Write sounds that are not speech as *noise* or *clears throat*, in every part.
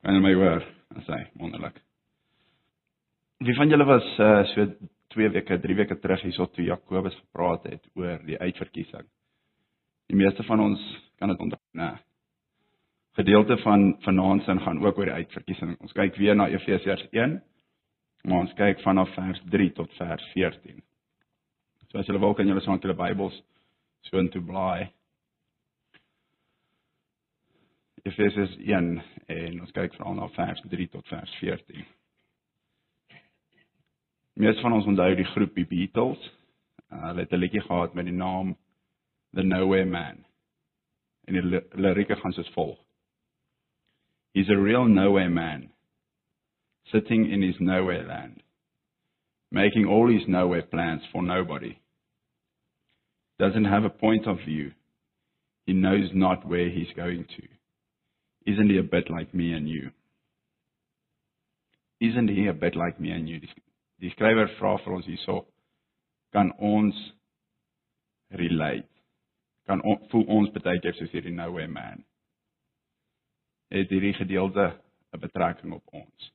Kan jy my hoor? As hy wonderlik. Wie van julle was uh, so 2 weke, 3 weke terug hierso toe Jakobus gepraat het oor die uitverkiesing? Die meeste van ons kan dit onthou, né? Gedeelte van vanaand se gaan ook oor die uitverkiesing. Ons kyk weer na Efesiërs 1, maar ons kyk vanaf vers 3 tot vers 14. So as julle wil kan julle saam julle Bybels so intoe blaai. Efesiërs 1 en ons kyk veral na vers 3 tot vers 14. Meeste van ons onthou die groep die Beatles. Uh, hulle het 'n liedjie gehad met die naam The Nowhere Man. En die lirieke gaan soos volg. He's a real nowhere man, sitting in his nowhere land, making all his nowhere plans for nobody. Doesn't have a point of view. He knows not where he's going to. Isn't he a bit like me and you? Isn't he a bit like me and you? Die, die skrywer vra vir ons hierso, kan ons relate? Kan on, voel ons baie keer soos hierdie nowhere man? Het hierdie gedeelte 'n betrekking op ons?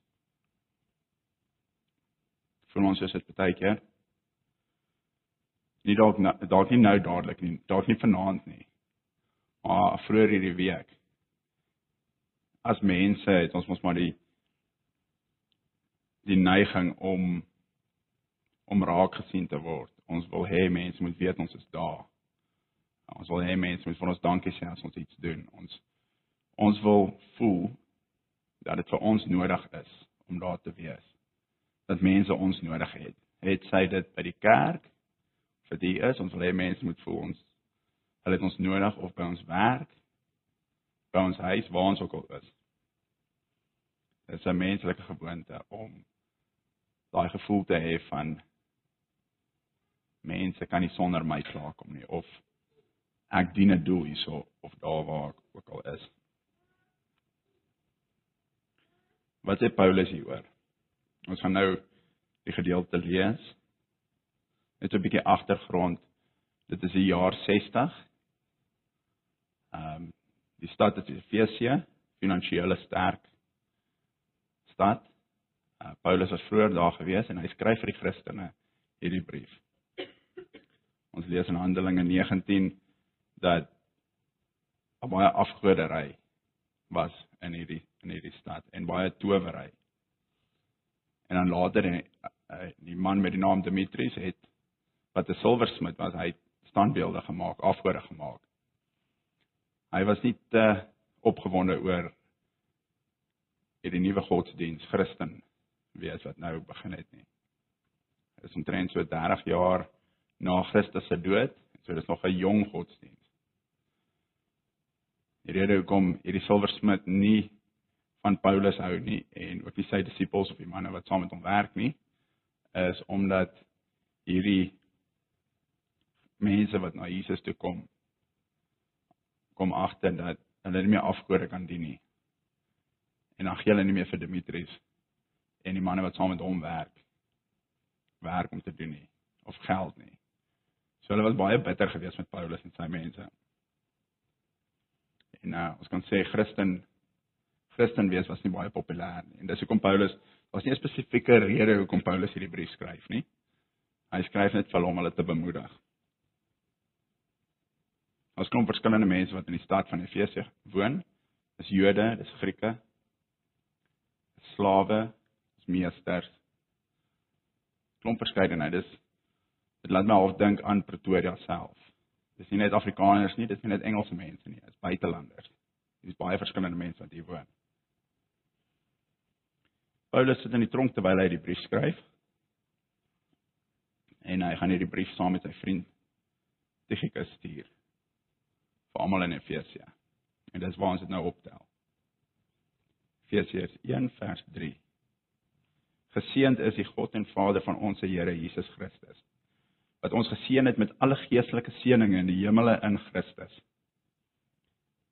Voel ons is dit baie keer? Nie dalk dalk nie nou dadelik nie, dalk nie vanaand nie. Maar vroeër hierdie week as mense het ons mos maar die die neiging om om raak gesien te word. Ons wil hê mense moet weet ons is daar. Ons wil hê mense moet vir ons dankie sê as ons iets doen. Ons ons wil voel dat dit vir ons nodig is om daar te wees. Dat mense ons nodig het. Het sy dit by die kerk vir die is ons wil hê mense moet voel ons hulle het ons nodig of by ons werk by ons huis waar ons ook al is. Dit is 'n menslike gewoonte om daai gevoel te hê van mense kan nie sonder my klaarkom nie of ek dien 'n doel hierso of daar waar ek ook al is. Wat sê Paulus hieroor? Ons gaan nou die gedeelte lees. Net 'n bietjie agtergrond. Dit is die jaar 60. Ehm um, die stad is Efesië, finansiële sterk stad. Uh, Paulus was vroeër daar gewees en hy skryf vir die Christene hierdie brief. Ons lees in Handelinge 19 dat baie afgoderry was in hierdie in hierdie stad en baie towery. En dan later die, uh, die man met die naam Demetrius het wat 'n silversmid was, hy standbeelde gemaak, afgode gemaak. Hy was nie te opgewonde oor hierdie nuwe godsdiens Christen wees wat nou begin het nie. Dit is omtrent so 30 jaar na Christus se dood, so dis nog 'n jong godsdiens. Die rede hoekom hierdie silversmid nie van Paulus hou nie en ook nie sy disippels of die manne wat saam met hom werk nie, is omdat hierdie mense wat na Jesus toe kom kom agter dat hulle nie meer afgode kan dien nie en dan gee hulle nie meer vir Demetrius en die manne wat saam met hom werk werk om te doen nie of geld nie. So hulle was baie bitter geweest met Paulus en sy mense. En nou, uh, ons kan sê Christen Christen wees was nie baie populêr nie. En dis hoekom Paulus was nie 'n spesifieke rede hoekom Paulus hierdie brief skryf nie. Hy skryf net vir hom om hulle te bemoedig. Ons kom verskillende mense wat in die stad van Efesië woon. Dis Jode, dis Grieke, slawe, is meesters. Klomp verskeidenheid. Dis dit laat my half dink aan Pretoria self. Dis nie net Afrikaners nie, dis nie net Engelse mense nie, dis buitelanders. Dis baie verskillende mense wat hier woon. Paulus sit in die tronk terwyl hy die brief skryf. En hy gaan hierdie brief saam met sy vriend Tychicus stuur vir almal in Efesië. En dis waar ons dit nou optel. Efesiërs 1 vers 3. Geseënd is die God en Vader van ons Here Jesus Christus wat ons geseën het met alle geestelike seënings in die hemele in Christus.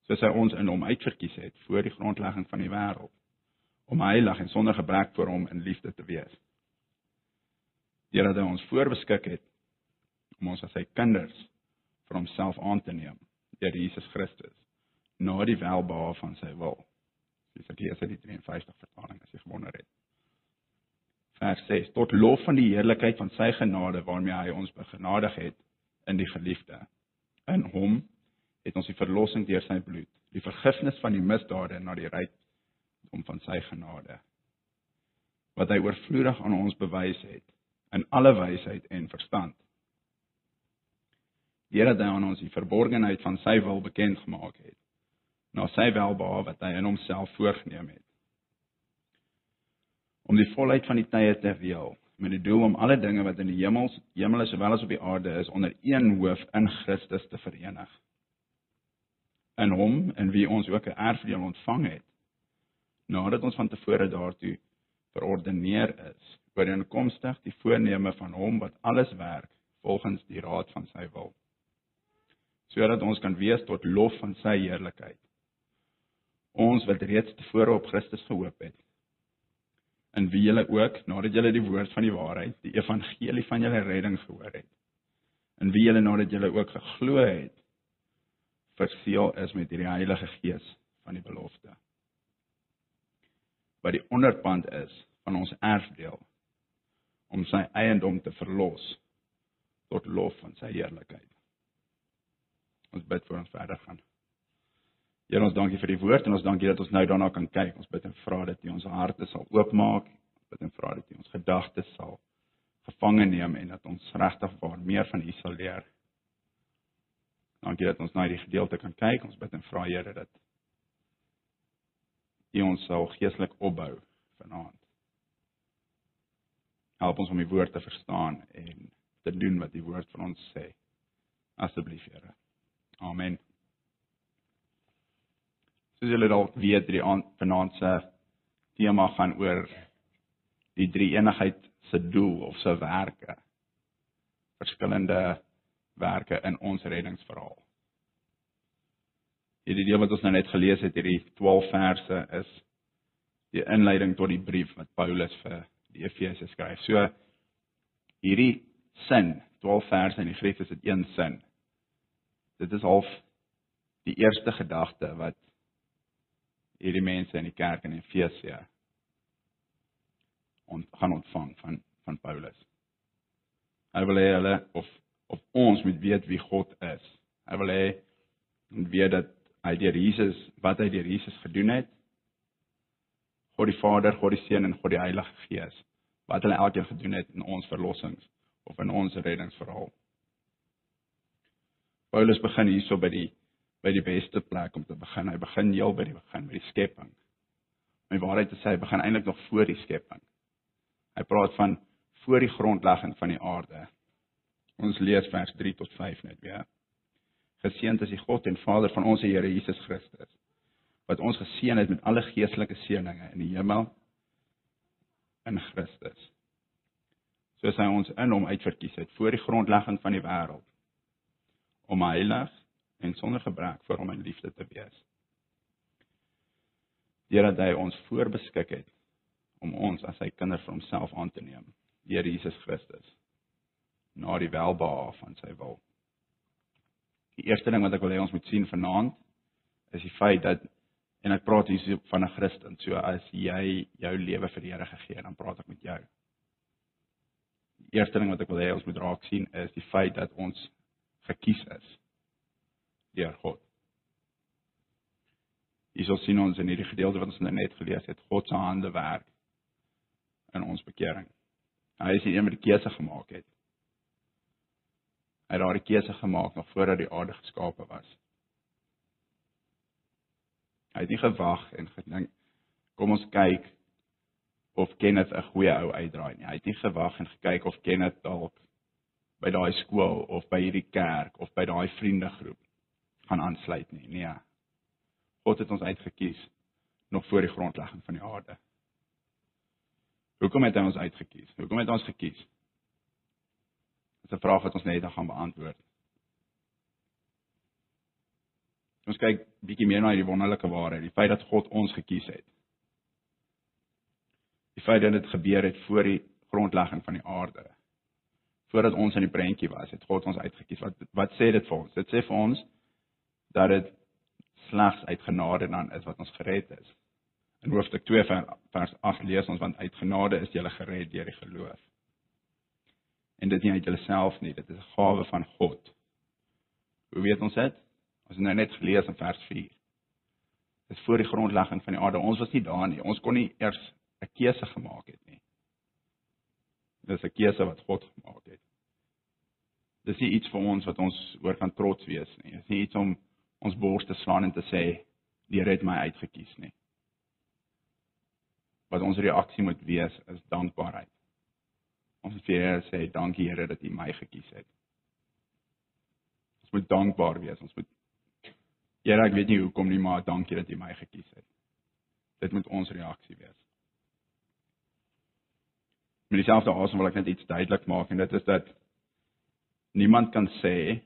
Soos hy ons in hom uitverkies het voor die grondlegging van die wêreld om heilig en sonder gebrek voor hom in liefde te wees. Deurdat hy ons voorbeskik het om ons as sy kinders vir homself aan te neem deur Jesus Christus na die welbehae van sy wil Dis ek lees uit die 53 vertaling as jy gewonder het. Vers 6: Tot lof van die heerlikheid van sy genade waarmee hy ons begenadig het in die geliefde. In hom het ons die verlossing deur sy bloed, die vergifnis van die misdade na die rykdom van sy genade wat hy oorvloedig aan ons bewys het in alle wysheid en verstand. Deurdat hy aan ons die verborgenheid van sy wil bekend gemaak het, na sy welbehae wat hy in homself voorgenem het. Om die volheid van die tye te reël met die doel om alle dinge wat in die hemels, hemel sowel as op die aarde is onder een hoof in Christus te verenig. In hom in wie ons ook 'n erfdeel ontvang het nadat ons van tevore daartoe verordeneer is ooreenkomstig die voorneme van hom wat alles werk volgens die raad van sy wil sodat ons kan wees tot lof van sy heerlikheid ons wat reeds tevore op Christus gehoop het in wie julle ook nadat julle die woord van die waarheid die evangelie van julle redding gehoor het in wie julle nadat julle ook geglo het verseël is met hierdie Heilige Gees van die belofte wat die onderpand is van ons erfdeel om sy eiendom te verlos tot lof van sy heerlikheid. Ons bid voor ons verder gaan. Here ons dankie vir die woord en ons dankie dat ons nou daarna kan kyk. Ons bid en vra dat U ons harte sal oopmaak. Ons bid en vra dat U ons gedagtes sal gevange neem en dat ons regtig waar meer van U sal leer. Dankie dat ons na hierdie gedeelte kan kyk. Ons bid en vra Here dat U ons sal geestelik opbou vanaand. Help ons om die woord te verstaan en te doen wat die woord vir ons sê. Asseblief, Here. Amen soos julle dalk weet, die vanaand se tema gaan oor die drie eenigheid se doel of se werke. Verskillende werke in ons reddingsverhaal. Hierdie deel wat ons nou net gelees het, hierdie 12 verse is die inleiding tot die brief wat Paulus vir die Efesiërs skryf. So hierdie sin, 12 verse in die Grieks is dit een sin. Dit is half die eerste gedagte wat hierdie mense in die kerk in Efesië ont gaan ontvang van van Paulus. Hy wil hê hulle of of ons moet weet wie God is. Hy wil hê moet weet dat hy deur Jesus wat hy deur Jesus gedoen het. God die Vader, God die Seun en God die Heilige Gees wat hulle elkeen gedoen het in ons verlossings of in ons reddingsverhaal. Paulus begin hierso by die by die beste plek om te begin. Hy begin heel by die begin met die skepping. My waarheid sê, hy begin eintlik nog voor die skepping. Hy praat van voor die grondlegging van die aarde. Ons lees vers 3 tot 5 net weer. Geseënd is die God en Vader van ons Here Jesus Christus wat ons geseën het met alle geestelike seënings in die hemel in Christus. Soos hy ons in hom uitverkies het voor die grondlegging van die wêreld om heilig en sonder gebrek vir hom in liefde te wees. Deurdat hy ons voorbeskik het om ons as sy kinders vir homself aan te neem, deur Jesus Christus na die welbehae van sy wil. Die eerste ding wat ek wil hê ons moet sien vanaand is die feit dat en ek praat hier van 'n Christen, so as jy jou lewe vir die Here gegee het, dan praat ek met jou. Die eerste ding wat ek wil hê ons moet raak sien is die feit dat ons gekies is deur God. Hierso sien ons in hierdie gedeelte wat ons nou net gelees het, God se hande werk in ons bekering. Hy is die een wat die keuse gemaak het. Hy het daardie keuse gemaak nog voordat die aarde geskape was. Hy het nie gewag en gedink kom ons kyk of Kenneth 'n goeie ou uitdraai nie. Hy het nie gewag en gekyk of Kenneth dalk by daai skool of by hierdie kerk of by daai vriendegroep gaan aansluit nie. Nee. God het ons uitgekies nog voor die grondlegging van die aarde. Hoekom het hy ons uitgekies? Hoekom het hy ons gekies? Dis 'n vraag wat ons net gaan beantwoord. Ons kyk bietjie meer na hierdie wonderlike waarheid, die feit dat God ons gekies het. Die feit dat dit gebeur het voor die grondlegging van die aarde. Voordat ons in die prentjie was, het God ons uitgekies. Wat wat sê dit vir ons? Dit sê vir ons dat dit slegs uit genade dan is wat ons gered is. hoofstuk 2 vers 8 lees ons want uit genade is jy gered deur die geloof. En dit nie uit jouself nie, dit is 'n gawe van God. Hoe weet ons dit? Ons het nou net gelees in vers 4. Dit is voor die grondlegging van die aarde. Ons was nie daar nie. Ons kon nie eers 'n keuse gemaak het nie. Dit is 'n keuse wat God gemaak het. Dis nie iets vir ons wat ons oor kan trots wees nie. Dit is nie iets om ons bors te slaan en te sê die Here het my uitgekies nie. Wat ons reaksie moet wees is dankbaarheid. Ons moet vir Here sê dankie Here dat U my gekies het. Ons moet dankbaar wees. Ons moet Here, ek weet nie hoekom nie, maar dankie dat U my gekies het. Dit moet ons reaksie wees. Met dieselfde asem wil ek net iets duidelik maak en dit is dat niemand kan sê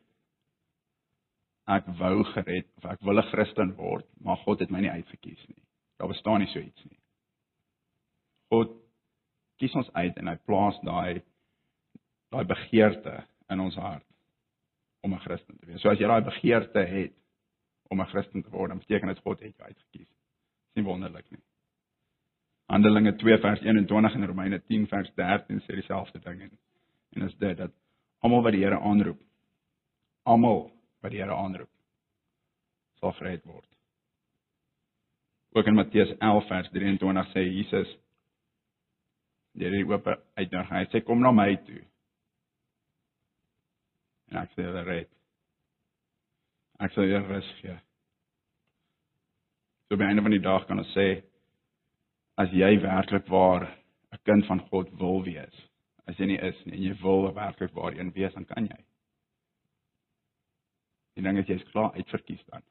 ek wou gered of ek wil 'n Christen word, maar God het my nie uitgekies nie. Daar bestaan nie so iets nie. God kies ons uit en hy plaas daai daai begeerte in ons hart om 'n Christen te wees. So as jy daai begeerte het om 'n Christen te word, dan beteken dit God het jou uitgekies. Dis nie wonderlik nie. Handelinge 2 vers 21 en Romeine 10 vers 13 sê dieselfde ding en en is dit dat almal wat die Here aanroep, almal wat die Here aanroep, sal gered word. Ook in Matteus 11 vers 23 sê Jesus deur die oop uitnodiging, hy sê kom na my toe. En ek sê red. Ek sal jou rus gee. So by einde van die dag kan ons sê as jy werklik waar 'n kind van God wil wees, as jy nie is nie en jy wil werklik waar een wees, dan kan jy. Die ding is jy's klaar uitverkies dan.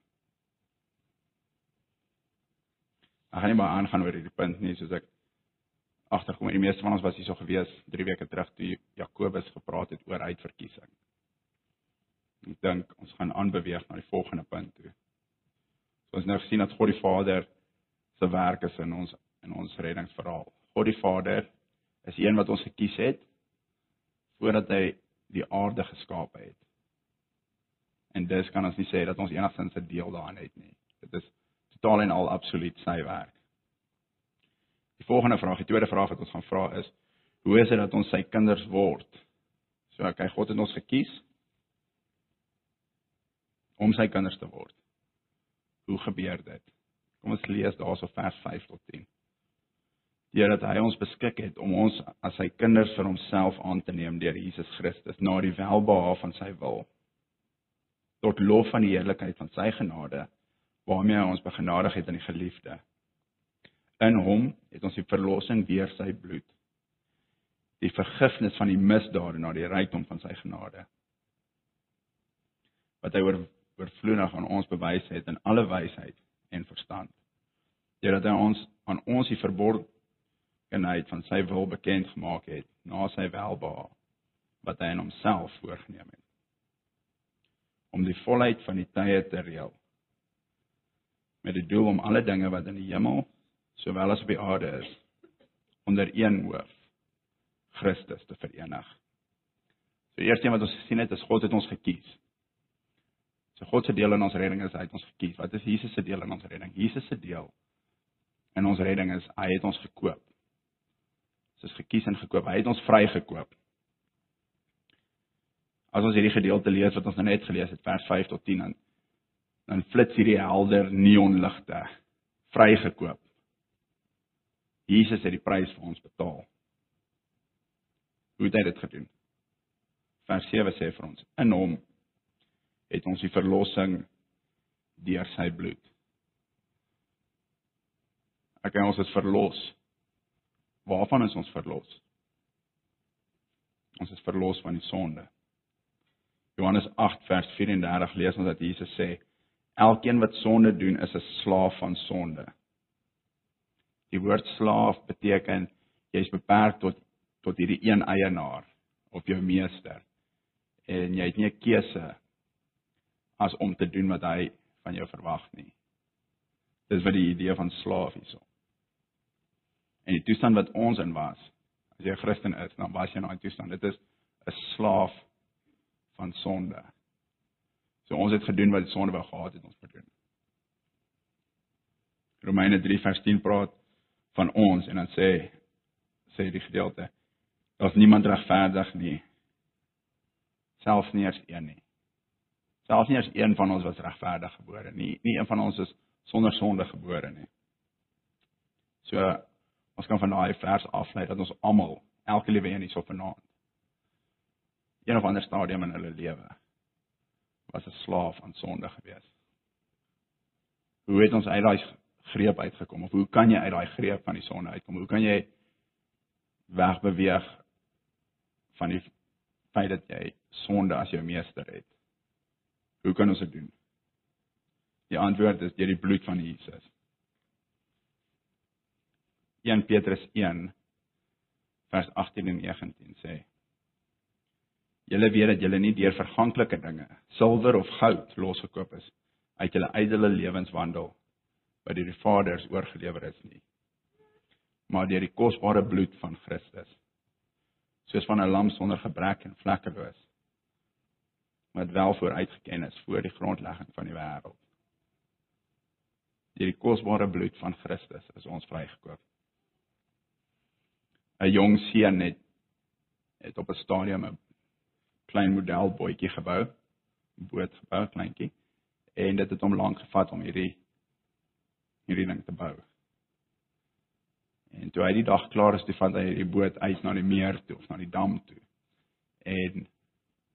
Ek gaan nie maar aangaan oor hierdie punt nie, soos ek agterkom. Die meeste van ons was hier so gewees 3 weke terug toe Jakobus gepraat het oor uitverkiesing. Ek dink ons gaan aanbeweeg na die volgende punt toe. So ons nou gesien dat God die Vader se werk is in ons in ons reddingsverhaal. God die Vader is een wat ons gekies het voordat hy die aarde geskaap het. En dis kan ons nie sê dat ons enigstens 'n deel daarin het nie. Dit is totaal en al absoluut sy werk. Die volgende vraag, die tweede vraag wat ons gaan vra is: Hoe is dit dat ons sy kinders word? So, okay, God het ons gekies om sy kinders te word. Hoe gebeur dit? Kom ons lees daarso vers 5 tot 10. Deurdat hy ons beskik het om ons as sy kinders vir homself aan te neem deur Jesus Christus na die welbehae van sy wil tot lof van die heerlikheid van sy genade waarmee hy ons begenadig het in die geliefde. In hom het ons die verlossing deur sy bloed die vergifnis van die misdade na die rykdom van sy genade wat hy oor oorvloedig aan ons bewys het in alle wysheid en verstand. Deurdat hy ons aan ons die verborgenheid van sy wil bekend gemaak het na sy welbehae wat hy in homself voorgenem het om die volheid van die tye te reël met die doel om alle dinge wat in die hemel sowel as op die aarde is onder een hoof Christus te verenig. So eerste ding wat ons gesien het is God het ons gekies. So God se deel in ons redding is hy het ons gekies. Wat is Jesus se deel in ons redding? Jesus se deel in ons redding is hy het ons gekoop. Ons is gekies en gekoop. Hy het ons vrygekoop. As ons hierdie gedeelte lees wat ons nou net gelees het, vers 5 tot 10 dan dan flits hierdie helder neonligte vrygekoop. Jesus het die prys vir ons betaal. Hoe het hy dit gedoen? Vers 7 sê vir ons: In hom het ons die verlossing deur sy bloed. Ek en ons is verlos. Waarvan is ons verlos? Ons is verlos van die sonde. Johannes 8 vers 34 lees ons dat Jesus sê: Elkeen wat sonde doen, is 'n slaaf van sonde. Die woord slaaf beteken jy's beperk tot tot hierdie een eienaar of jou meester en jy het nie 'n keuse as om te doen wat hy van jou verwag nie. Dis wat die idee van slaaf hierso. En die toestand wat ons in was, as jy 'n Christen is, dan was jy in daai toestand. Dit is 'n slaaf van sonde. So ons het gedoen wat die sonde wou gehad het ons moet doen. Romeine 3 vers 10 praat van ons en dan sê sê die gedeelte daar's niemand regverdig nie selfs nie eens een nie selfs nie eens een van ons was regverdig gebore nie nie een van ons is sonder sonde gebore nie so ons kan van daai vers aflei dat ons almal elke liewe een hierso vanaand een of ander stadium in hulle lewe was 'n slaaf aan sonde gewees. Hoe het ons uit daai greep uitgekom of hoe kan jy uit daai greep van die sonde uitkom? Hoe kan jy wegbeweeg van die feit dat jy sonde as jou meester het? Hoe kan ons dit doen? Die antwoord is deur die bloed van Jesus. 1 Petrus 1 vers 18 en 19 sê Julle weet dat julle nie deur verganklike dinge, silwer of goud losgekoop is uit julle ydelle lewenswandel wat deur die Vaders oorgelewer is nie, maar deur die kosbare bloed van Christus, soos van 'n lam sonder gebrek en vlekkeloos, wat wel vooruitgeken is voor die grondlegging van die wêreld. Deur die kosbare bloed van Christus is ons vrygekoop. 'n Jong seun het het op 'n stadium 'n klein modelbootjie gebou, boot gebou, kleintjie. En dit het hom lank gevat om hierdie hierdie ding te bou. En toe hy die dag klaar is, vat hy hierdie boot uit na die meer toe of na die dam toe. En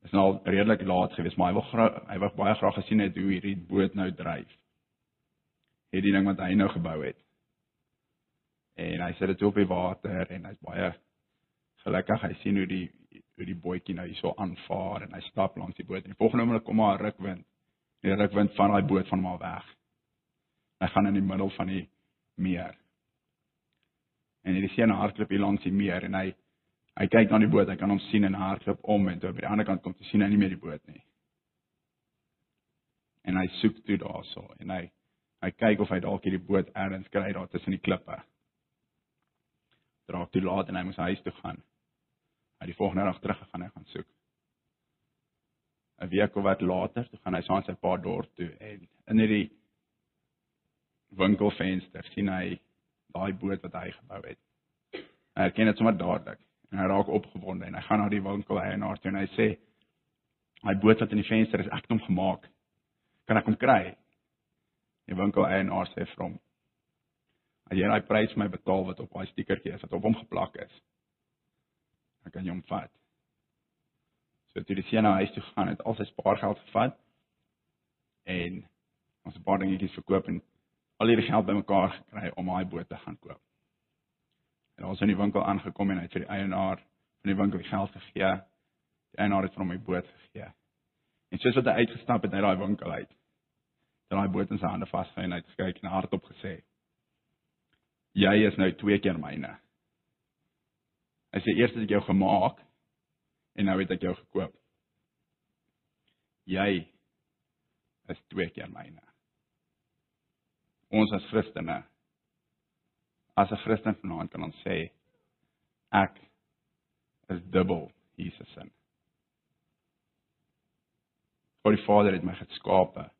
is nou redelik laat geweest, maar hy wil hy wou baie graag gesien het hoe hierdie boot nou dryf. Hierdie ding wat hy nou gebou het. En hy sit dit op die water en hy's baie gelukkig hy sien hoe die hoe die bootjie nou hierso aanvaar en hy stap langs die boot en die volgende oomblik kom maar 'n rukwind. Die rukwind van daai boot van hom af weg. Hy gaan in die middel van die meer. En hierdie seun hardloop hier langs die meer en hy hy kyk na die boot, hy kan hom sien en hardloop om en toe by die ander kant kom te sien hy nie meer die boot nie. En hy soek toe daarso en hy hy kyk of hy dalk hierdie boot ergens kry daar tussen die klippe. Draak toe laat en hy moet huis toe gaan hy die volgende dag terug gegaan en gaan soek. 'n Week of wat later, toe gaan hy saam sy pa dorp toe en in hierdie winkelfenster sien hy daai boot wat hy gebou het. Hy herken dit sommer dadelik en hy raak opgewonde en hy gaan na die winkel eienaar toe en hy sê: "My boot wat in die venster is, ek het hom gemaak. Kan ek hom kry?" Die winkel eienaar sê vir hom: "As jy daai prys vir my betaal wat op daai stikertjie is wat op hom geplak is, ek kan jou omvat. So toe die seun na huis toe gaan het, al sy spaargeld gevat en ons 'n paar dingetjies verkoop en al hierdie geld bymekaar gekry om daai boot te gaan koop. En ons in die winkel aangekom en hy het vir die eienaar van die winkel die geld gegee. Die eienaar het vir hom die boot gegee. En soos wat hy uitgestap het uit daai winkel uit, het hy boot in sy hande vasgehou en hy het gekyk en hardop gesê: "Jy is nou twee keer myne." Hy sê eers het ek jou gemaak en nou het ek jou gekoop. Jy is twee keer myne. Ons as Christene as 'n Christen vanaand kan ons sê ek is dubbel Jesus se. God die Vader het my geskape.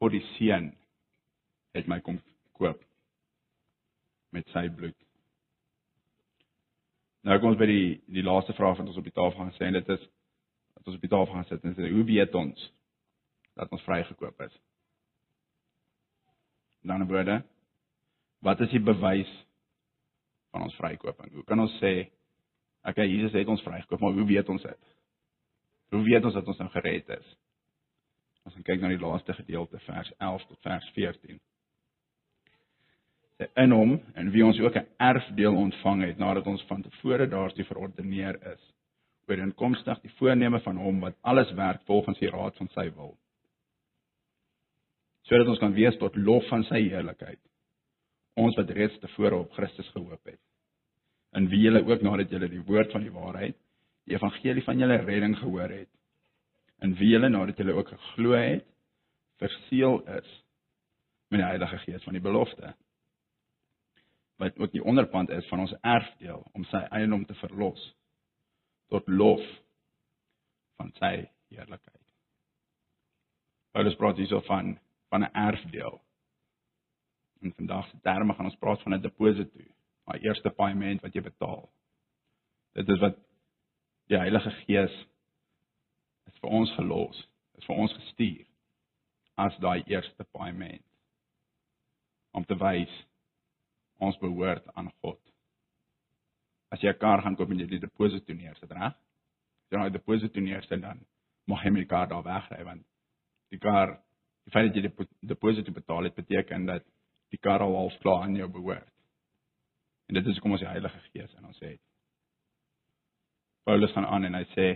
God die Seun het my kom koop met sy bloed. Nou kom ons by die die laaste vraag wat ons op die tafel gaan sê en dit is wat ons op die tafel gaan sit en sê hoe weet ons dat ons vrygekoop is? In ander woorde, wat is die bewys van ons vrykoping? Hoe kan ons sê okay, Jesus het ons vrygekoop, maar hoe weet ons dit? Hoe weet ons dat ons nou gered is? As ons kyk na die laaste gedeelte vers 11 tot vers 14 in hom en wie ons ook 'n erfdeel ontvang het nadat ons van tevore daartoe verordeneer is ooreenkomstig die voorneme van hom wat alles werk volgens die raad van sy wil. Sodat ons kan wees tot lof van sy heerlikheid. Ons wat reeds tevore op Christus gehoop het. In wie julle ook nadat julle die woord van die waarheid die evangelie van julle redding gehoor het. In wie julle nadat julle ook geglo het verseël is met die Heilige Gees van die belofte wat ook die onderpand is van ons erfdeel om sy eiendom te verlos tot lof van sy heerlikheid. Paulus praat hierso van van 'n erfdeel. In vandag se terme gaan ons praat van 'n deposito, daai eerste paaiement wat jy betaal. Dit is wat die Heilige Gees is vir ons gelos, is vir ons gestuur as daai eerste paaiement om te wys ons behoort aan God. As jy 'n kar gaan koop en jy die deposito neersit, reg? As jy daai deposito neersit dan mag jy met die kar daar wegry want die kar die feit dat jy die deposito betaal het beteken dat die kar al half klaar aan jou behoort. En dit is hoekom ons die Heilige Gees in ons het. Paulus gaan aan en hy sê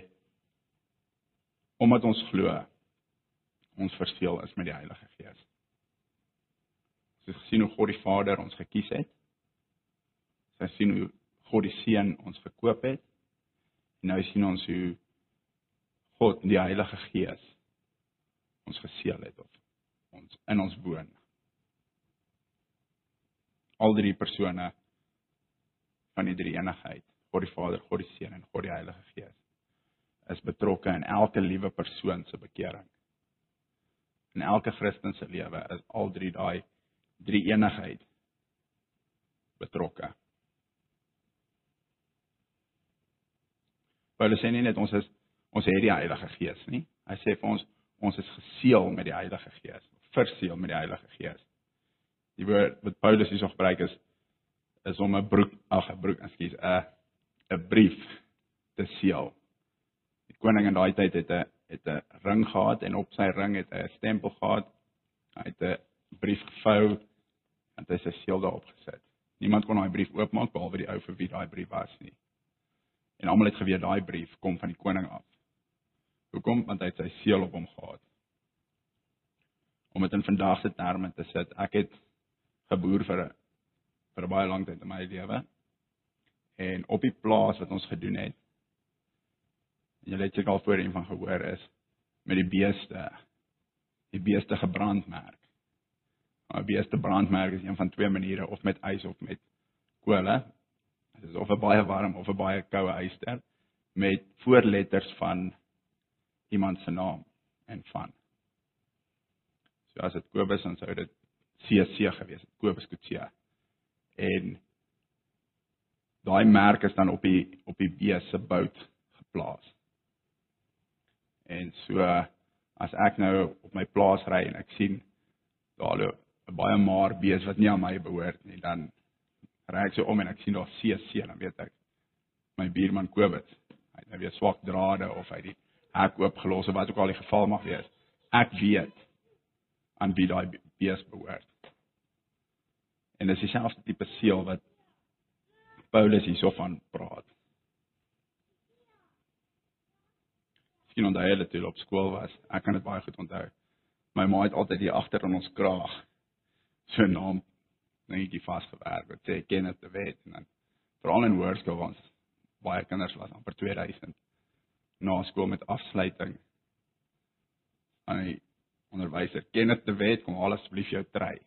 omdat ons glo ons verseël is met die Heilige Gees. Ons het gesien hoe God die Vader ons gekies het. Het sien hoe God die Seun ons verkoop het. En nou sien ons hoe God die Heilige Gees ons geseël het of ons in ons woon. Al drie persone van die drie eenigheid God die Vader, God die Seun en God die Heilige Gees is betrokke in elke liewe persoon se bekering. In elke Christen se lewe is al drie daai drie eenigheid betrokke. Paulus sê nie net ons is ons het die Heilige Gees nie. Hy sê vir ons ons is geseël met die Heilige Gees, verseël met die Heilige Gees. Die woord wat Paulus hier so gebruik is is om 'n broek, ag 'n broek, ekskuus, 'n 'n brief te seël. Die koning in daai tyd het 'n het 'n ring gehad en op sy ring het 'n stempel gehad. Hy het 'n brief gevou en hy sy seël daarop gesit. Niemand kon daai brief oopmaak behalwe die ou vir wie daai brief was nie. En almal het geweet daai brief kom van die koning af. Hoekom? Want hy het sy seël op hom gehad. Om dit in vandag se terme te sit, ek het geboer vir 'n vir 'n baie lang tyd in my lewe en op die plaas wat ons gedoen het. En jy het seker al voorheen van gehoor is met die beeste. Die beeste gebrandmerk. 'n beeste brandmerk is een van twee maniere of met ys of met kolle. Dit is of 'n baie warm of 'n baie koue yster met voorletters van iemand se naam en van. So as dit Kobus dan sou dit CC gewees het, Kobus Kutsia. En daai merk is dan op die op die bees se bout geplaas. En so as ek nou op my plaas ry en ek sien daar 'n baie maar bees wat nie aan my behoort nie, dan ry ek so om en ek sien daar CC dan weet ek my buurman Kobus. Hy het nou weer swak drade of hy die hek oopgelos of wat ook al die geval mag wees. Ek weet aan wie daai bees behoort. En dis dieselfde tipe seël wat Paulus hierso van praat. Miskien onthou jy dit toe op skool was. Ek kan dit baie goed onthou. My ma het altyd hier agter in ons kraag so naam netjie vasgewerk. Dit sê Kenneth de Wet en dan veral in Hoërskool was baie kinders was amper 2000 na skool met afsluiting. Aan die onderwyser Kenneth de Wet kom asseblief jou trei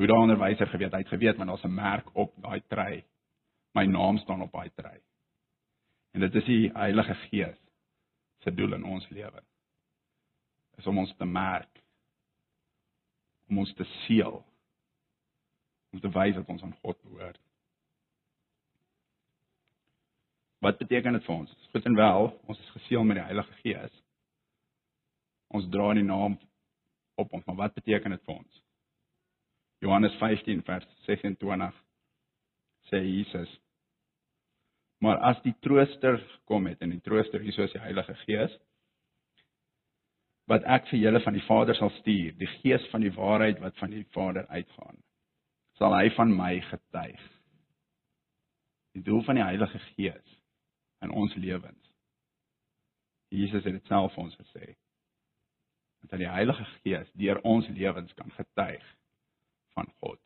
hoe daai onderwyser geweet, hy het geweet want daar's 'n merk op daai trei. My naam staan op daai trei. En dit is die Heilige Gees se doel in ons lewe. Is om ons te merk. Om ons te seël. Om te wys dat ons aan God behoort. Wat beteken dit vir ons? Goed en wel, ons is geseël met die Heilige Gees. Ons dra die naam op ons, maar wat beteken dit vir ons? Johannes 15 vers 26 sê Jesus Maar as die trooster gekom het en die trooster hier is die Heilige Gees wat ek vir julle van die Vader sal stuur, die Gees van die waarheid wat van die Vader uitgaan, sal hy van my getuig. Die doel van die Heilige Gees in ons lewens. Jesus het dit self ons gesê. Dat die Heilige Gees deur ons lewens kan getuig van God.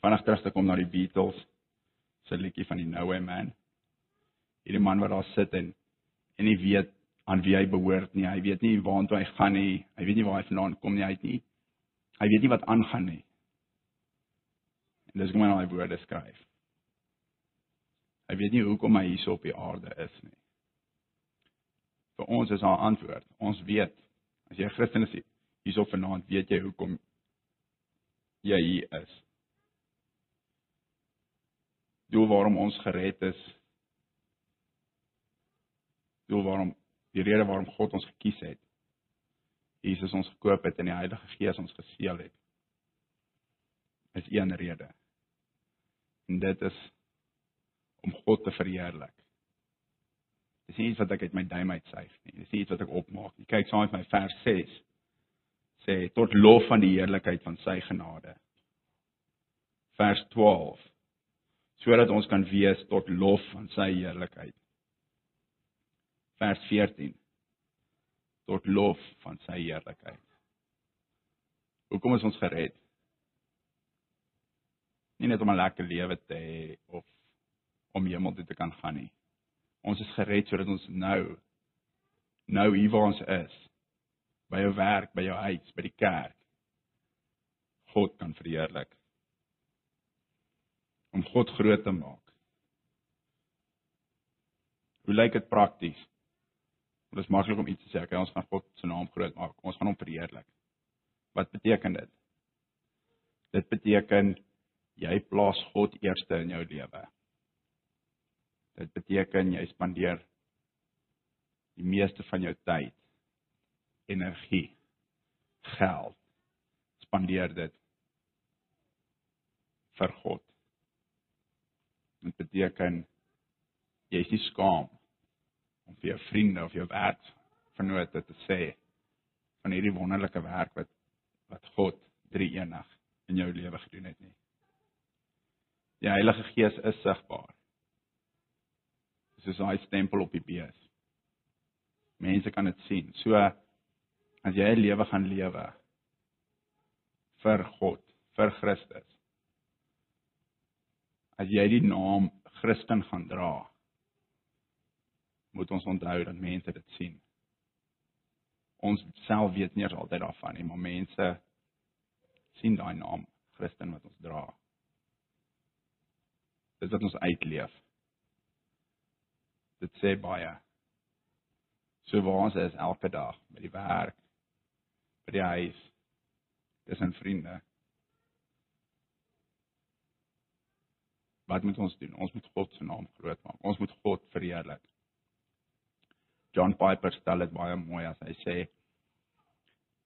Vanaand terug te kom na die Beatles se liedjie van die Nowhere Man. Hierdie man wat daar sit en en nie weet aan wie hy behoort nie. Hy weet nie waartoe hy gaan nie. Hy weet nie waar hy vandaan kom nie. Hy het nie hy weet nie wat aangaan nie. En dis hoe hy daai woorde skryf. Hy weet nie hoekom hy hier op die aarde is nie. Vir ons is haar antwoord. Ons weet as jy 'n Christen is, hierso vanaand weet jy hoekom jy hier is. Doel waarom ons gered is. Doel waarom die rede waarom God ons gekies het. Jesus ons gekoop het en die Heilige Gees ons geseël het. Is een rede. En dit is om God te verheerlik. Dis nie iets wat ek uit my duim uitsuig nie. Dis nie iets wat ek opmaak nie. Kyk saam met my vers 6. Sê tot lof van die heerlikheid van sy genade. Vers 12. Sodat ons kan wees tot lof van sy heerlikheid. Vers 14. Tot lof van sy heerlikheid. Hoekom is ons gered? Nie net om 'n lekker lewe te hê of om hemel toe te kan gaan nie. Ons is gered sodat ons nou nou hier waar ons is by jou werk, by jou huis, by die kerk God kan verheerlik. Om God groot te maak. Hoe lyk dit prakties? Dit is maklik om iets te sê, okay, ons gaan God se naam groot maak. Ons gaan hom verheerlik. Wat beteken dit? Dit beteken jy plaas God eerste in jou lewe. Dit beteken jy spandeer die meeste van jou tyd, energie, geld spandeer dit vir God. Dit beteken jy is nie skaam om vir jou vriende of jou werkvernote te sê van hierdie wonderlike werk wat wat God drie enig in jou lewe gedoen het nie. Die Heilige Gees is sigbaar soos daai stempel op die bees. Mense kan dit sien. So as jy 'n lewe gaan lewe vir God, vir Christus. As jy die naam Christen gaan dra, moet ons onthou dat mense dit sien. Ons self weet nie altyd daarvan nie, maar mense sien daai naam Christen wat ons dra. Dit wat ons uitleef dit sê baie. So waar ons is elke dag by die werk, by die huis, tussen vriende. Wat moet ons doen? Ons moet God se naam groot maak. Ons moet God verheerlik. John Piper stel dit baie mooi as hy sê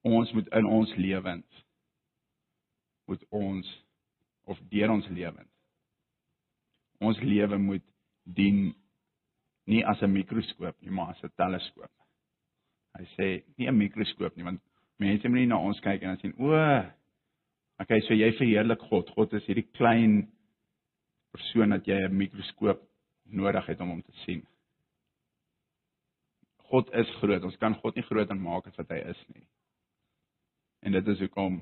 ons moet in ons lewens moet ons of deur ons lewens ons lewe moet dien nie as 'n mikroskoop nie, maar as 'n teleskoop. Hy sê nie 'n mikroskoop nie, want mense moet nie na ons kyk en dan sien, "O, okay, so jy verheerlik God. God is hierdie klein persoon dat jy 'n mikroskoop nodig het om hom te sien." God is groot. Ons kan God nie groter maak as wat hy is nie. En dit is hoekom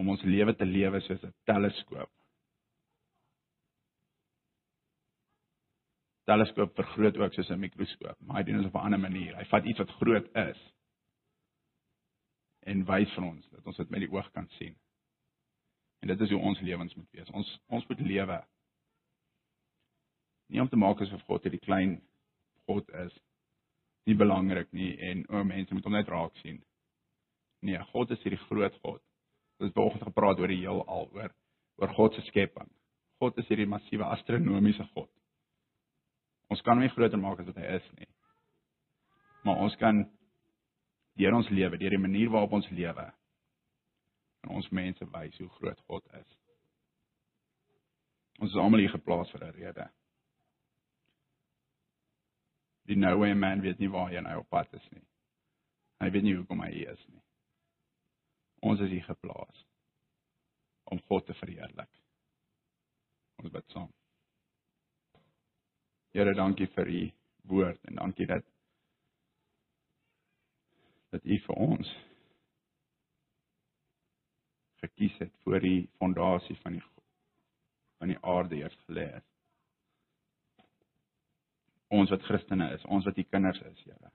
om ons lewe te lewe soos 'n teleskoop teleskoop vergroot ook soos 'n mikroskoop, maar hy doen dit op 'n ander manier. Hy vat iets wat groot is en wys vir ons dat ons dit met die oog kan sien. En dit is hoe ons lewens moet wees. Ons ons moet lewe nie om te maak asof God hierdie klein God is nie belangrik nie en o mense moet hom net raak sien. Nee, God is hierdie groot God. Ons het vanoggend gepraat oor die heelal, oor oor God se skepping. God is hierdie massiewe astronomiese God. Ons kan hom nie groter maak as wat hy is nie. Maar ons kan deur ons lewe, deur die manier waarop ons lewe, aan ons mense wys hoe groot God is. Ons is almal hier geplaas vir 'n rede. Die noue man weet nie waar hy op pad is nie. Hy weet nie hoekom hy hier is nie. Ons is hier geplaas om God te verheerlik. Ons bid saam. Here, dankie vir u woord en dankie dat dat u vir ons gekies het voor die fondasie van die van die aarde eers gelê het. Ons wat Christene is, ons wat u kinders is, Here.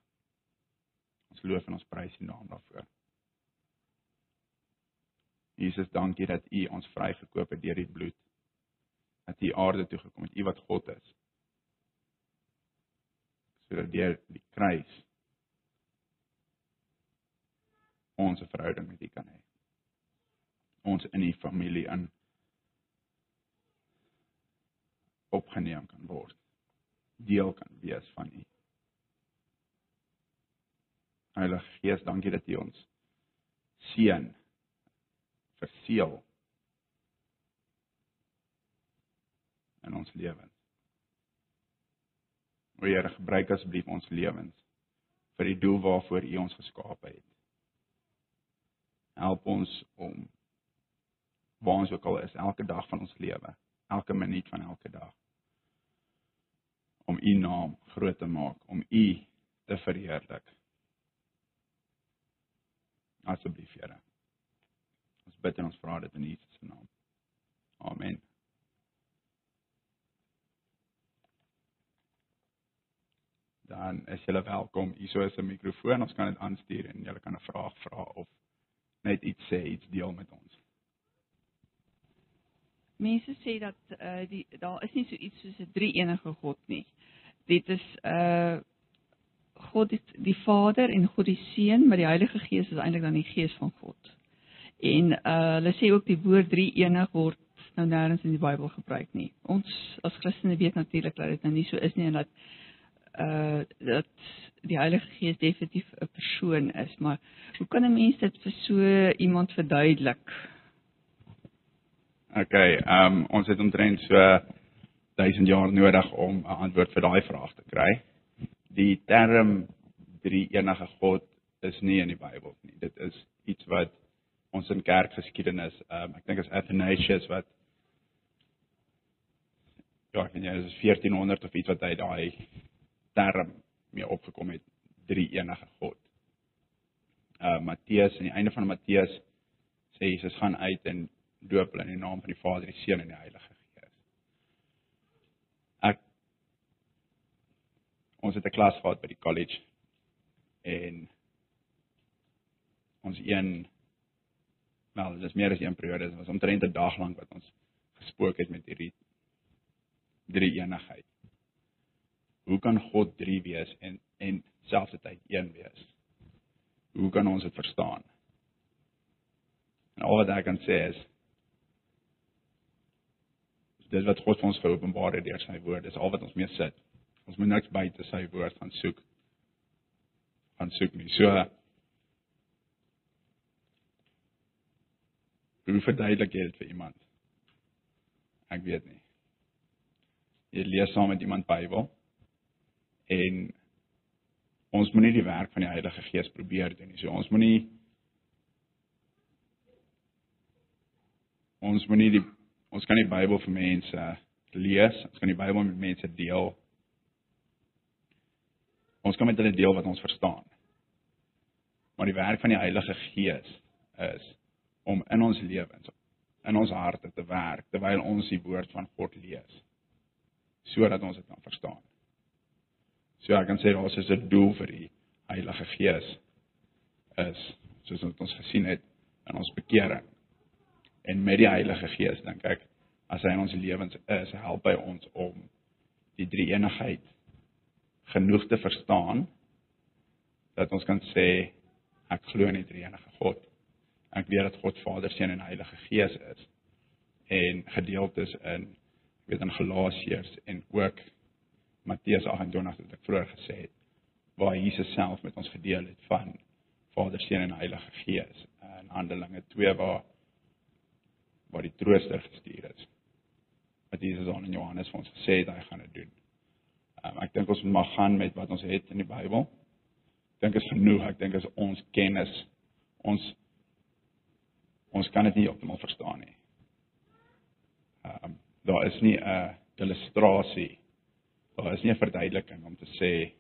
Ons loof en ons prys u naam daarvoor. Jesus, dankie dat u ons vrygekoop het deur die bloed. Dat u aarde toe gekom het, u wat God is sodat deur die kruis ons 'n verhouding met U kan hê. ons in die familie in opgeneem kan word. Deel kan wees van U. Heilige Gees, dankie dat U ons seën verseël in ons lewens. O Here, gebruik asseblief ons lewens vir die doel waarvoor U ons geskaap het. Help ons om waar ons ook al is, elke dag van ons lewe, elke minuut van elke dag om U naam groot te maak, om U te verheerlik. Asseblief, Here. Ons bid en ons vra dit in Jesus se naam. Amen. Dan is julle welkom. Hier is 'n mikrofoon. Ons kan dit aanstuur en julle kan 'n vraag vra of net iets sê, iets deel met ons. Mense sê dat uh die daar is nie so iets soos 'n drie enige God nie. Dit is uh God die, die Vader en God die Seun, maar die Heilige Gees is eintlik dan die Gees van God. En uh hulle sê ook die woord drie enig word nou nêrens in die Bybel gebruik nie. Ons as Christene weet natuurlik dat dit nou nie so is nie en dat uh dat die Heilige Gees definitief 'n persoon is, maar hoe kan 'n mens dit vir so iemand verduidelik? OK, ehm um, ons het omtrent so 1000 jaar nodig om 'n antwoord vir daai vraag te kry. Die term drie enige God is nie in die Bybel nie. Dit is iets wat ons in kerkgeskiedenis, ehm um, ek dink as Athanasius wat ja, ek weet nie, is 1400 of iets wat hy daai term mee opgekom het drie enige God. Uh Matteus aan die einde van Matteus sê Jesus gaan uit en doop hulle in die naam van die Vader, die Seun en die Heilige Gees. Ek ons het 'n klas gehad by die college en ons een wel, dit is meer as een periode, dit was omtrent 'n dag lank wat ons gespook het met hierdie drie eenigheid hoe kan God 3 wees en en selfsitheid 1 wees? Hoe kan ons dit verstaan? En al wat ek kan sê is dis wat God vir ons geopenbaar het deur sy woord, dis al wat ons mee sit. Ons moet niks buite sy woord gaan soek. Gaan soek nie. So Hoe verduidelik jy dit vir iemand? Ek weet nie. Jy lees saam met iemand Bybel en ons moenie die werk van die Heilige Gees probeer doen nie. So ons moenie ons moenie die ons kan die Bybel vir mense lees, ons kan die Bybel met mense deel. Ons kan met hulle deel wat ons verstaan. Maar die werk van die Heilige Gees is om in ons lewens in ons harte te werk terwyl ons die woord van God lees sodat ons dit kan verstaan. So ek kan sê daar is 'n doel vir die Heilige Gees is soos ons gesien het in ons bekering. En met die Heilige Gees dink ek as hy in ons lewens is, help hy ons om die drie eenigheid genoeg te verstaan dat ons kan sê ek glo in die drie enige God. Ek weet dat God Vader, Seun en Heilige Gees is en gedeeltes in weet in Galasiërs en ook Matteus 28 wat ek vroeër gesê het waar Jesus self met ons gedeel het van Vader, Seun en Heilige Gees in Handelinge 2 waar waar die trooster gestuur is. Wat Jesus aan in Johannes vir ons gesê het hy gaan dit doen. Um, ek dink ons mag gaan met wat ons het in die Bybel. Ek dink is genoeg. Ek dink is ons kennis ons ons kan dit nie optimaal verstaan nie. Ehm um, daar is nie 'n illustrasie Daar is nie 'n verduideliking om te sê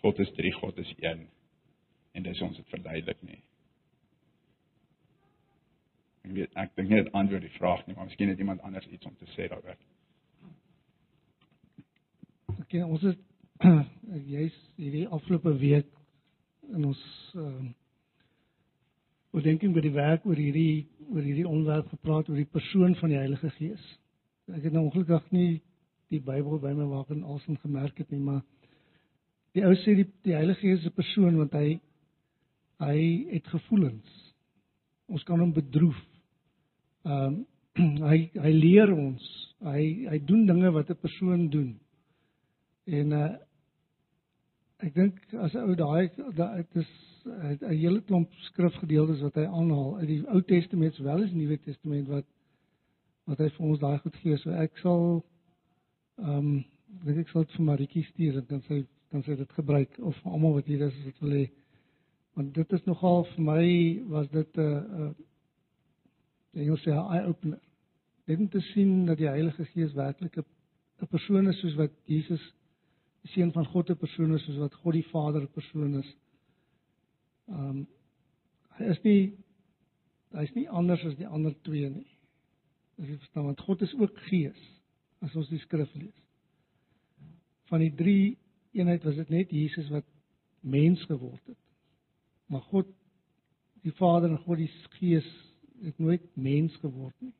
God is 3, God is 1 en dis ons dit verduidelik nie. Ek weet ek dink nie dit antwoord die vraag nie, maar miskien het iemand anders iets om te sê daaroor. Ok, ons het *clears throat* jy's hierdie afgelope week in ons ehm uh, oordenking by die werk oor hierdie oor hierdie onderwerp gepraat oor die persoon van die Heilige Gees. Ek het nou ongelukkig nie die Bybel by my waak en alsin gemerk het nie, maar die ou sê die die Heilige Gees is 'n persoon want hy hy het gevoelens. ons kan hom bedroef. Ehm um, *clears throat* hy hy leer ons. Hy hy doen dinge wat 'n persoon doen. En uh ek dink as ou daai dit is 'n hele klomp skrifgedeeltes wat hy aanhaal uit die Ou Testament sowel as Nuwe Testament wat wat hy vir ons daai goed gee. So ek sal ehm um, dink ek sal dit vir Maritjie stuur en dan sy dan sy dit gebruik of vir almal wat hier is as dit wil hê. Want dit is nogal vir my was dit 'n uh, uh, Engels sê eye opener. Net om te sien dat die Heilige Gees werklik 'n persoon is soos wat Jesus die seun van God 'n persoon is soos wat God die Vader 'n persoon is. Ehm um, hy is nie hy's nie anders as die ander twee nie. As jy verstaan want God is ook Gees as ons die skrif lees. Van die drie eenheid was dit net Jesus wat mens geword het. Maar God die Vader en God die Gees het nooit mens geword nie.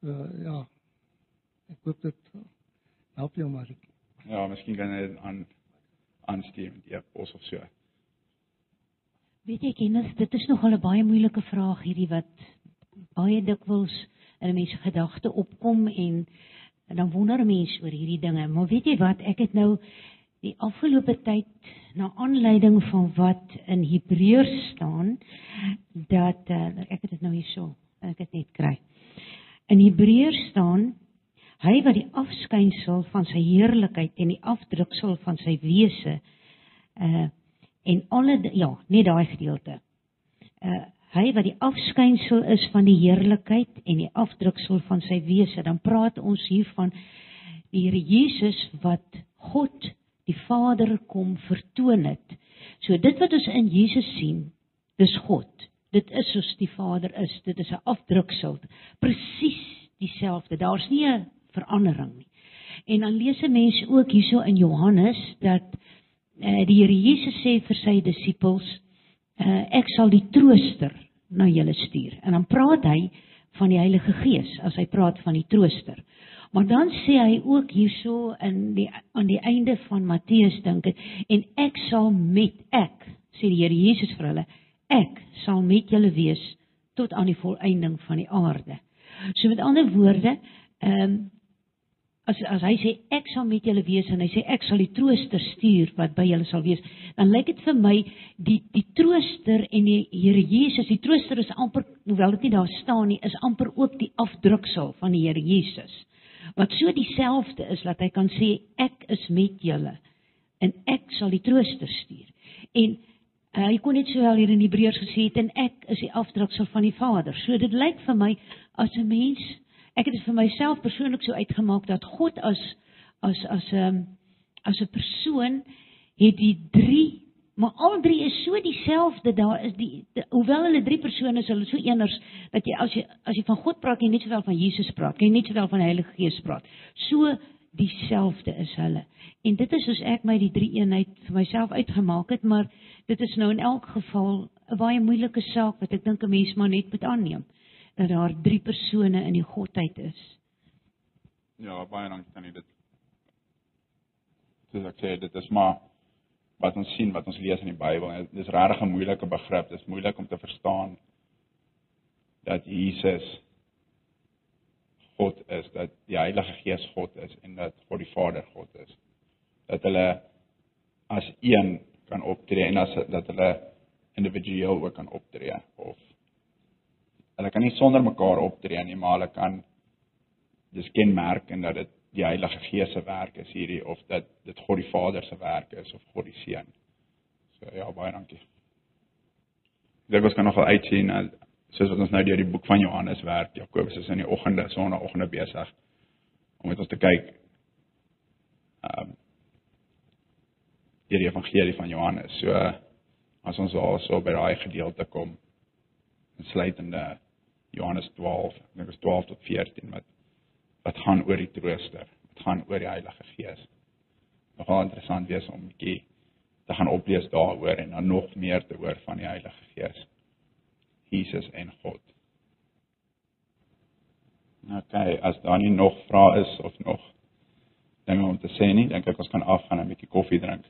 So ja. Ek hoop dit help jou maar. Ja, miskien kan jy aan aansteem met die pos of so. Weet jy kennis, dit is nogal 'n baie moeilike vraag hierdie wat baie dikwels in 'n mens gedagte opkom en, en dan wonder 'n mens oor hierdie dinge. Maar weet jy wat, ek het nou die afgelope tyd na aanleiding van wat in Hebreërs staan dat uh, ek het dit nou hierso, ek het net kry. In Hebreërs staan hy wat die afskynsel van sy heerlikheid en die afdruksel van sy wese uh en alle ja, net daai gedeelte. Uh hy wat die afskynsel is van die heerlikheid en die afdruksel van sy wese, dan praat ons hier van die Here Jesus wat God die Vader kom vertoon het. So dit wat ons in Jesus sien, dis God. Dit is soos die Vader is. Dit is 'n afdruksel. Presies dieselfde. Daar's nie 'n verandering nie. En dan lees 'n mens ook hierso in Johannes dat uh, die Here Jesus sê vir sy disippels, uh, ek sal die trooster na julle stuur. En dan praat hy van die Heilige Gees as hy praat van die trooster. Maar dan sê hy ook hierso in die aan die einde van Matteus dink ek en ek sal met ek sê die Here Jesus vir hulle ek sal met julle wees tot aan die volëinding van die aarde. So met ander woorde, ehm um, as as hy sê ek sal met julle wees en hy sê ek sal die trooster stuur wat by julle sal wees, dan lyk dit vir my die die trooster en die Here Jesus, die trooster is amper hoewel dit nie daar staan nie, is amper ook die afdruksel van die Here Jesus. Wat so dieselfde is dat hy kan sê ek is met julle en ek sal die trooster stuur. En uh, hy kon net sowel hier in Hebreërs gesê het en ek is die afdruksel van die Vader. So dit lyk vir my as 'n mens ek het dit vir myself persoonlik so uitgemaak dat God as as as 'n um, as 'n persoon het die drie maar al drie is so dieselfde daar is die, die hoewel hulle drie persone is hulle so eners dat jy as jy as jy van God praat jy net sowel van Jesus praat jy net sowel van Heilige Gees praat so dieselfde is hulle en dit is soos ek my die drie eenheid vir myself uitgemaak het maar dit is nou in elk geval 'n baie moeilike saak wat ek dink 'n mens maar net moet aanneem dat daar drie persone in die godheid is. Ja, baie dankie tannie dit. Dis ek sê dit is maar wat ons sien, wat ons lees in die Bybel. Dit is regtig 'n moeilike begrip. Dit is moeilik om te verstaan dat Jesus God is, dat die Heilige Gees God is en dat God die Vader God is. Dat hulle as een kan optree en as dat hulle individueel ook kan optree of hulle kan nie sonder mekaar optree nie, maar hulle kan dis kenmerk en dat dit die Heilige Gees se werk is hierdie of dat dit God die Vader se werk is of God die Seun. So ja, baie dankie. Dit was kan nogal uitsien soos wat ons nou deur die boek van Johannes werk. Jakobus is in die oggende, sonnaandoggende besig om met ons te kyk. Ehm um, die evangelie van Johannes. So as ons daar so by daai gedeelte kom, insluitende Johannes 12, ek dink is 12 tot 14 wat wat gaan oor die trooster, wat gaan oor die Heilige Gees. Nogal interessant wees om 'n bietjie te gaan oplees daaroor en dan nog meer te hoor van die Heilige Gees. Jesus en God. Okay, as daar nie nog vrae is of nog dinge om te sê nie, dink ek ons kan afgaan en 'n bietjie koffie drink.